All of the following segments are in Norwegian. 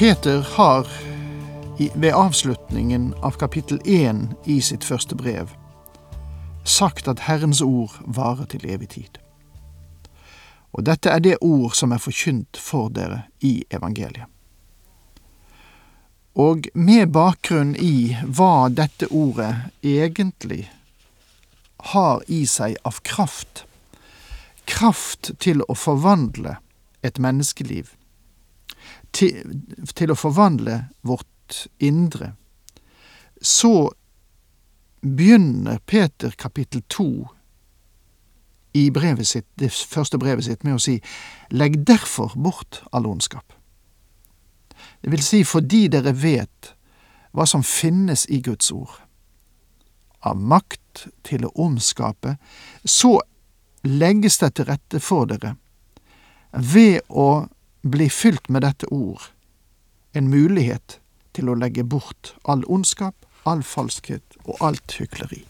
Peter har ved avslutningen av kapittel 1 i sitt første brev sagt at Herrens ord varer til evig tid. Og dette er det ord som er forkynt for dere i evangeliet. Og med bakgrunn i hva dette ordet egentlig har i seg av kraft, kraft til å forvandle et menneskeliv, til, til å forvandle vårt indre, så begynner Peter kapittel to i brevet sitt, det første brevet sitt med å si legg derfor bort all ondskap. Det vil si fordi dere vet hva som finnes i Guds ord. Av makt til å omskape, så legges det til rette for dere ved å bli fylt med dette ord, en mulighet til å legge bort all ondskap, all falskhet og alt hykleri.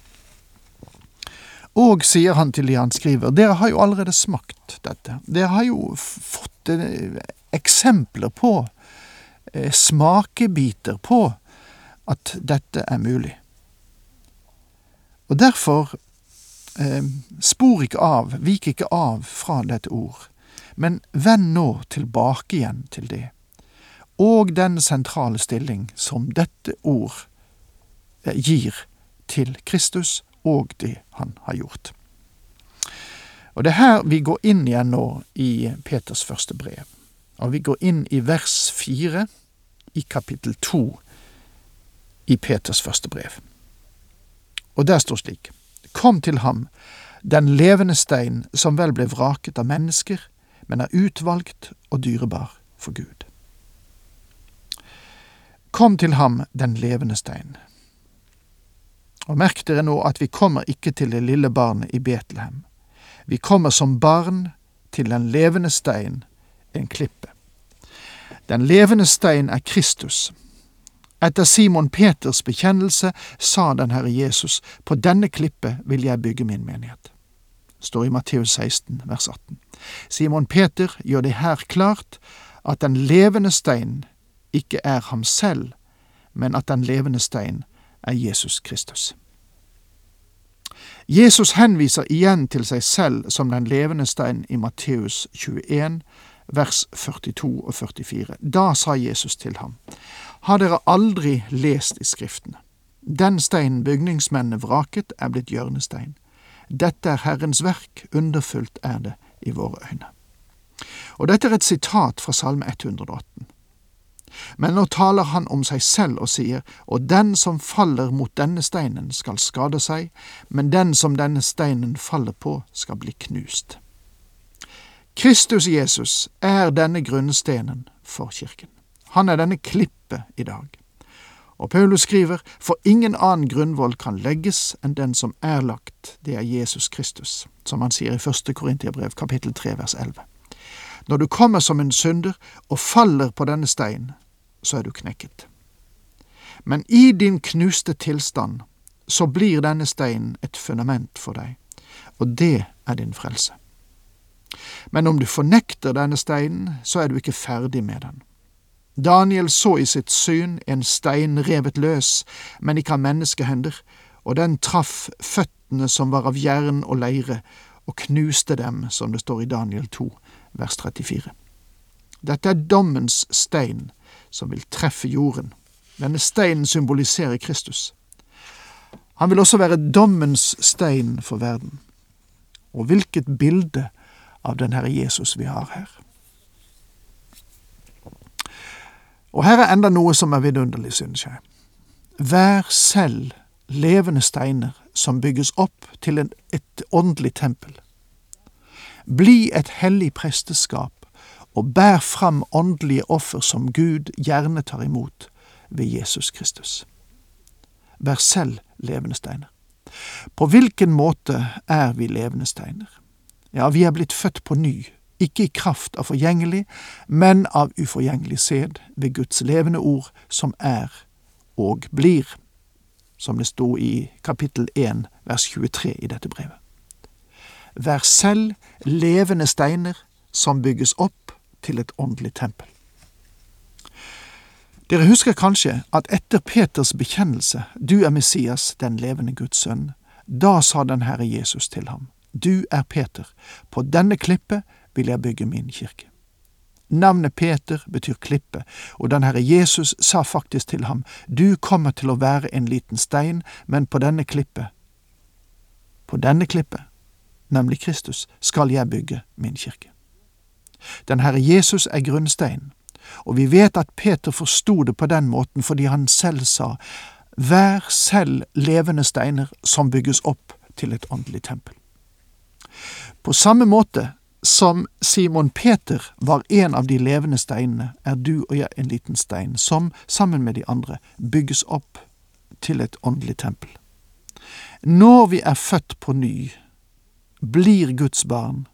Og, sier han til de han skriver, dere har jo allerede smakt dette. Dere har jo fått eh, eksempler på, eh, smakebiter på, at dette er mulig. Og derfor eh, spor ikke av, vik ikke av fra dette ord, men vend nå tilbake igjen til det, og den sentrale stilling som dette ord eh, gir til Kristus og det han har gjort. Og Det er her vi går inn igjen nå i Peters første brev. Og vi går inn i vers fire i kapittel to i Peters første brev. Og der står slik Kom til ham, den levende stein som vel ble vraket av mennesker, men er utvalgt og dyrebar for Gud. Kom til ham, den levende stein. Og merk dere nå at vi kommer ikke til det lille barnet i Betlehem. Vi kommer som barn til den levende stein, en klippe. Den levende stein er Kristus. Etter Simon Peters bekjennelse sa den Herre Jesus, på denne klippe vil jeg bygge min menighet. Står i Matteus 16, vers 18. Simon Peter gjør det her klart at den levende stein ikke er ham selv, men at den levende stein er Jesus Kristus. Jesus henviser igjen til seg selv som den levende stein i Matteus 21, vers 42 og 44. Da sa Jesus til ham, Har dere aldri lest i Skriftene? Den steinen bygningsmennene vraket, er blitt hjørnestein. Dette er Herrens verk, underfullt er det i våre øyne. Og dette er et sitat fra Salme 118. Men nå taler han om seg selv og sier, og den som faller mot denne steinen skal skade seg, men den som denne steinen faller på skal bli knust. Kristus Jesus er denne grunnstenen for kirken. Han er denne klippe i dag. Og Paulus skriver, for ingen annen grunnvoll kan legges enn den som er lagt, det er Jesus Kristus, som han sier i første Korintiabrev kapittel tre vers elleve. Når du kommer som en synder og faller på denne steinen, så er du knekket. Men i din knuste tilstand så blir denne steinen et fundament for deg, og det er din frelse. Men om du fornekter denne steinen, så er du ikke ferdig med den. Daniel så i sitt syn en stein revet løs, men ikke av menneskehender, og den traff føttene som var av jern og leire, og knuste dem, som det står i Daniel 2, vers 34. Dette er dommens stein, som vil treffe jorden. Denne steinen symboliserer Kristus. Han vil også være dommens stein for verden. Og hvilket bilde av den Herre Jesus vi har her. Og her er enda noe som er vidunderlig, synes jeg. Vær selv levende steiner som bygges opp til et åndelig tempel. Bli et hellig presteskap og bær fram åndelige offer som Gud gjerne tar imot ved Jesus Kristus. Vær selv levende steiner. På hvilken måte er vi levende steiner? Ja, vi er blitt født på ny, ikke i kraft av forgjengelig, men av uforgjengelig sæd ved Guds levende ord, som er og blir, som det sto i kapittel 1 vers 23 i dette brevet. Vær selv levende steiner som bygges opp til et åndelig tempel. Dere husker kanskje at etter Peters bekjennelse, du er Messias, den levende Guds sønn, da sa den Herre Jesus til ham, du er Peter, på denne klippet vil jeg bygge min kirke. Navnet Peter betyr klippe, og den Herre Jesus sa faktisk til ham, du kommer til å være en liten stein, men på denne klippet, på denne klippet, nemlig Kristus, skal jeg bygge min kirke. Den Herre Jesus er grunnsteinen, og vi vet at Peter forsto det på den måten fordi han selv sa, Vær selv levende steiner som bygges opp til et åndelig tempel. På samme måte som Simon Peter var en av de levende steinene, er du og jeg en liten stein som, sammen med de andre, bygges opp til et åndelig tempel. Når vi er født på ny, blir Guds barn,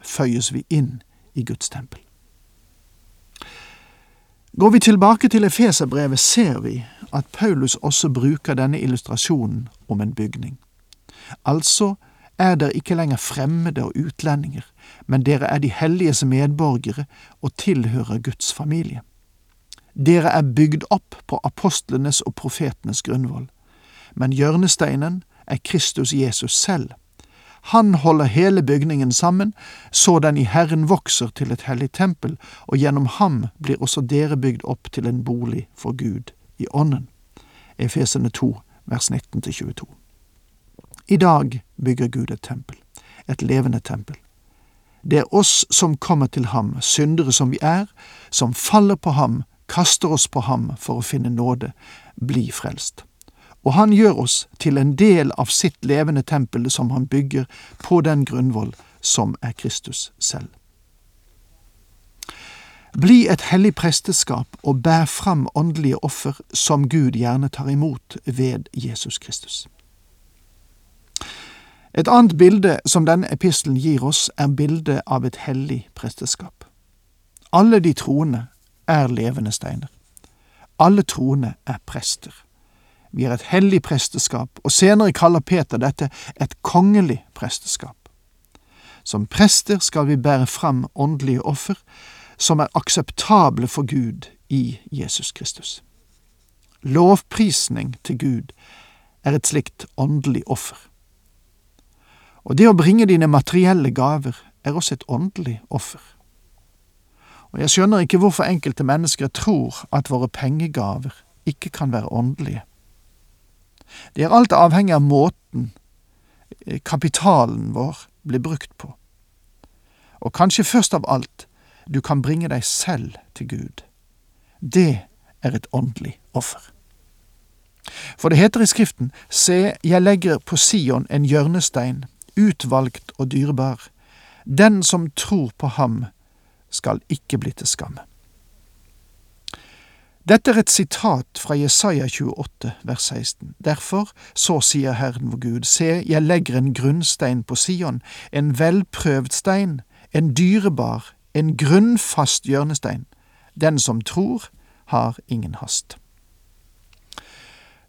føyes vi inn i Guds tempel. Går vi tilbake til Efeserbrevet, ser vi at Paulus også bruker denne illustrasjonen om en bygning. Altså er dere ikke lenger fremmede og utlendinger, men dere er de helliges medborgere og tilhører Guds familie. Dere er bygd opp på apostlenes og profetenes grunnvoll, men hjørnesteinen er Kristus Jesus selv. Han holder hele bygningen sammen, så den i Herren vokser til et hellig tempel, og gjennom ham blir også dere bygd opp til en bolig for Gud i ånden. Efesene 2, vers 19-22. I dag bygger Gud et tempel, et levende tempel. Det er oss som kommer til ham, syndere som vi er, som faller på ham, kaster oss på ham for å finne nåde, bli frelst. Og han gjør oss til en del av sitt levende tempel som han bygger på den grunnvoll som er Kristus selv. Bli et hellig presteskap og bær fram åndelige offer som Gud gjerne tar imot ved Jesus Kristus. Et annet bilde som denne epistelen gir oss, er bildet av et hellig presteskap. Alle de troende er levende steiner. Alle troende er prester. Vi er et hellig presteskap, og senere kaller Peter dette et kongelig presteskap. Som prester skal vi bære fram åndelige offer som er akseptable for Gud i Jesus Kristus. Lovprisning til Gud er et slikt åndelig offer. Og det å bringe dine materielle gaver er også et åndelig offer. Og jeg skjønner ikke hvorfor enkelte mennesker tror at våre pengegaver ikke kan være åndelige. Det er alt avhengig av måten eh, kapitalen vår blir brukt på. Og kanskje først av alt, du kan bringe deg selv til Gud. Det er et åndelig offer. For det heter i Skriften, Se, jeg legger på Sion en hjørnestein, utvalgt og dyrebar. Den som tror på ham, skal ikke bli til skam. Dette er et sitat fra Jesaja 28, vers 16. Derfor, så sier Herren vår Gud, se, jeg legger en grunnstein på Sion, en velprøvd stein, en dyrebar, en grunnfast hjørnestein. Den som tror, har ingen hast.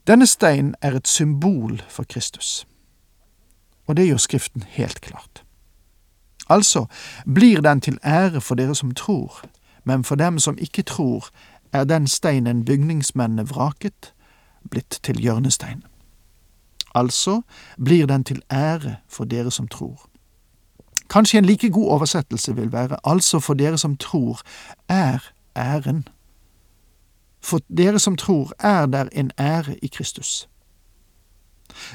Denne steinen er et symbol for Kristus og det gjør Skriften helt klart. Altså blir den til ære for dere som tror, men for dem som ikke tror, er den steinen bygningsmennene vraket, blitt til hjørnestein. Altså blir den til ære for dere som tror. Kanskje en like god oversettelse vil være altså for dere som tror, er æren. For dere som tror, er der en ære i Kristus.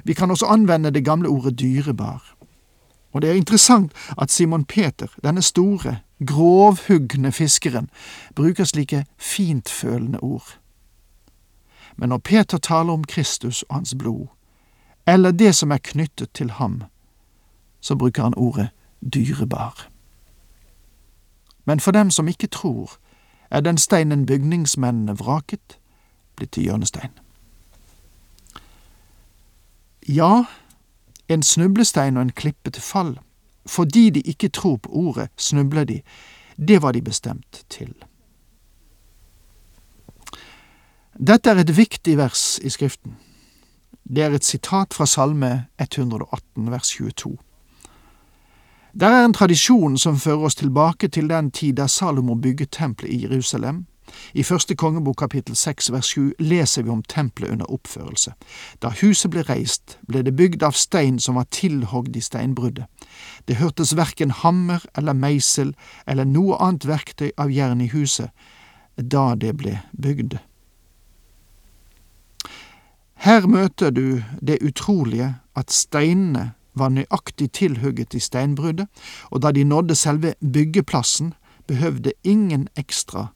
Vi kan også anvende det gamle ordet dyrebar. Og det er interessant at Simon Peter, denne store, grovhugne fiskeren, bruker slike fintfølende ord. Men når Peter taler om Kristus og hans blod, eller det som er knyttet til ham, så bruker han ordet dyrebar. Men for dem som ikke tror, er den steinen bygningsmennene vraket, blitt til hjørnestein. Ja, en snublestein og en klippe til fall. Fordi de ikke tror på ordet, snubler de. Det var de bestemt til. Dette er et viktig vers i Skriften. Det er et sitat fra Salme 118 vers 22. Der er en tradisjon som fører oss tilbake til den tid da Salomo bygget tempelet i Jerusalem. I første kongebok kapittel seks vers sju leser vi om tempelet under oppførelse. Da huset ble reist, ble det bygd av stein som var tilhogd i steinbruddet. Det hørtes verken hammer eller meisel eller noe annet verktøy av jern i huset da det ble bygd. Her møter du det utrolige at steinene var nøyaktig tilhugget i steinbruddet, og da de nådde selve byggeplassen, behøvde ingen ekstra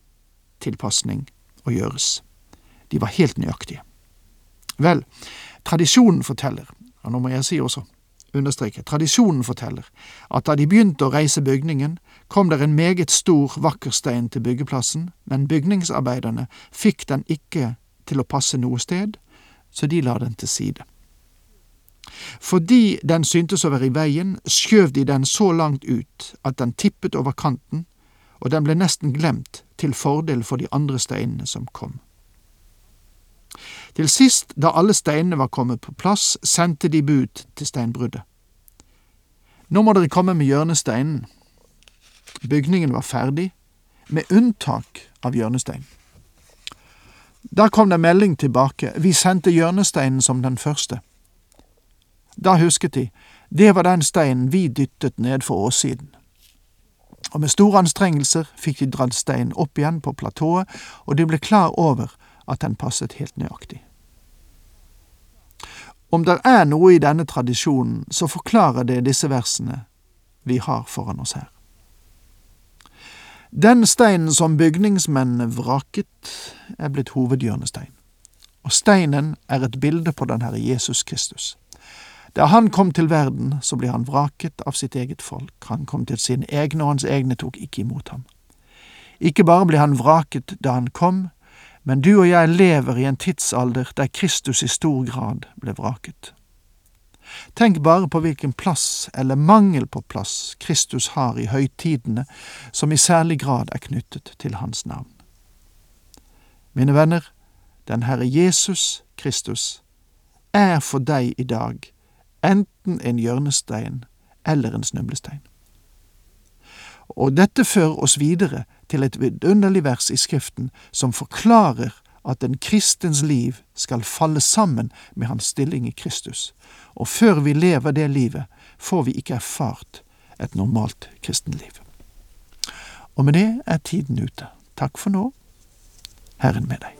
tilpasning å gjøres. De var helt nøyaktige. Vel, tradisjonen forteller, og nå må jeg si også, understreke, tradisjonen forteller at da de begynte å reise bygningen, kom der en meget stor, vakker stein til byggeplassen, men bygningsarbeiderne fikk den ikke til å passe noe sted, så de la den til side. Fordi den syntes å være i veien, skjøv de den så langt ut at den tippet over kanten, og den ble nesten glemt til fordel for de andre steinene som kom. Til sist, da alle steinene var kommet på plass, sendte de bud til steinbruddet. Nå må dere komme med hjørnesteinen. Bygningen var ferdig, med unntak av hjørnesteinen. Da kom det melding tilbake, vi sendte hjørnesteinen som den første. Da husket de, det var den steinen vi dyttet ned for åssiden. Og med store anstrengelser fikk de dratt steinen opp igjen på platået, og de ble klar over at den passet helt nøyaktig. Om det er noe i denne tradisjonen, så forklarer det disse versene vi har foran oss her. Den steinen som bygningsmennene vraket, er blitt hovedhjørnestein, og steinen er et bilde på den Herre Jesus Kristus. Da han kom til verden, så ble han vraket av sitt eget folk. Han kom til sine egne, og hans egne tok ikke imot ham. Ikke bare ble han vraket da han kom, men du og jeg lever i en tidsalder der Kristus i stor grad ble vraket. Tenk bare på hvilken plass, eller mangel på plass, Kristus har i høytidene, som i særlig grad er knyttet til hans navn. Mine venner, den Herre Jesus Kristus er for deg i dag enten en hjørnestein eller en snublestein. Og dette fører oss videre til et vidunderlig vers i Skriften som forklarer at en kristens liv skal falle sammen med hans stilling i Kristus, og før vi lever det livet, får vi ikke erfart et normalt kristenliv. Og med det er tiden ute. Takk for nå. Herren med deg.